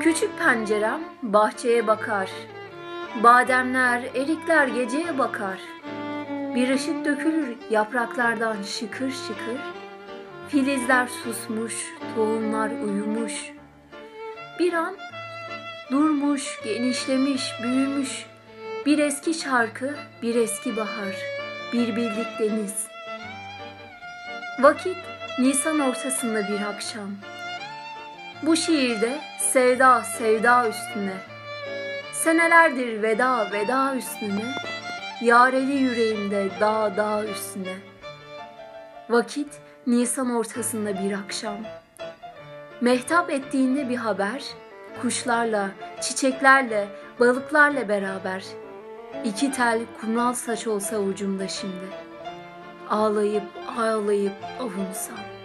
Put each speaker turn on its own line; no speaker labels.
Küçük pencerem bahçeye bakar. Bademler, erikler geceye bakar. Bir ışık dökülür yapraklardan şıkır şıkır. Filizler susmuş, tohumlar uyumuş. Bir an durmuş, genişlemiş, büyümüş. Bir eski şarkı, bir eski bahar, bir bildik deniz. Vakit Nisan ortasında bir akşam. Bu şiirde sevda sevda üstüne. Senelerdir veda veda üstüne. Yareli yüreğimde dağ dağ üstüne. Vakit Nisan ortasında bir akşam. Mehtap ettiğinde bir haber, kuşlarla, çiçeklerle, balıklarla beraber. İki tel kumral saç olsa ucumda şimdi. Ağlayıp ağlayıp avunsam.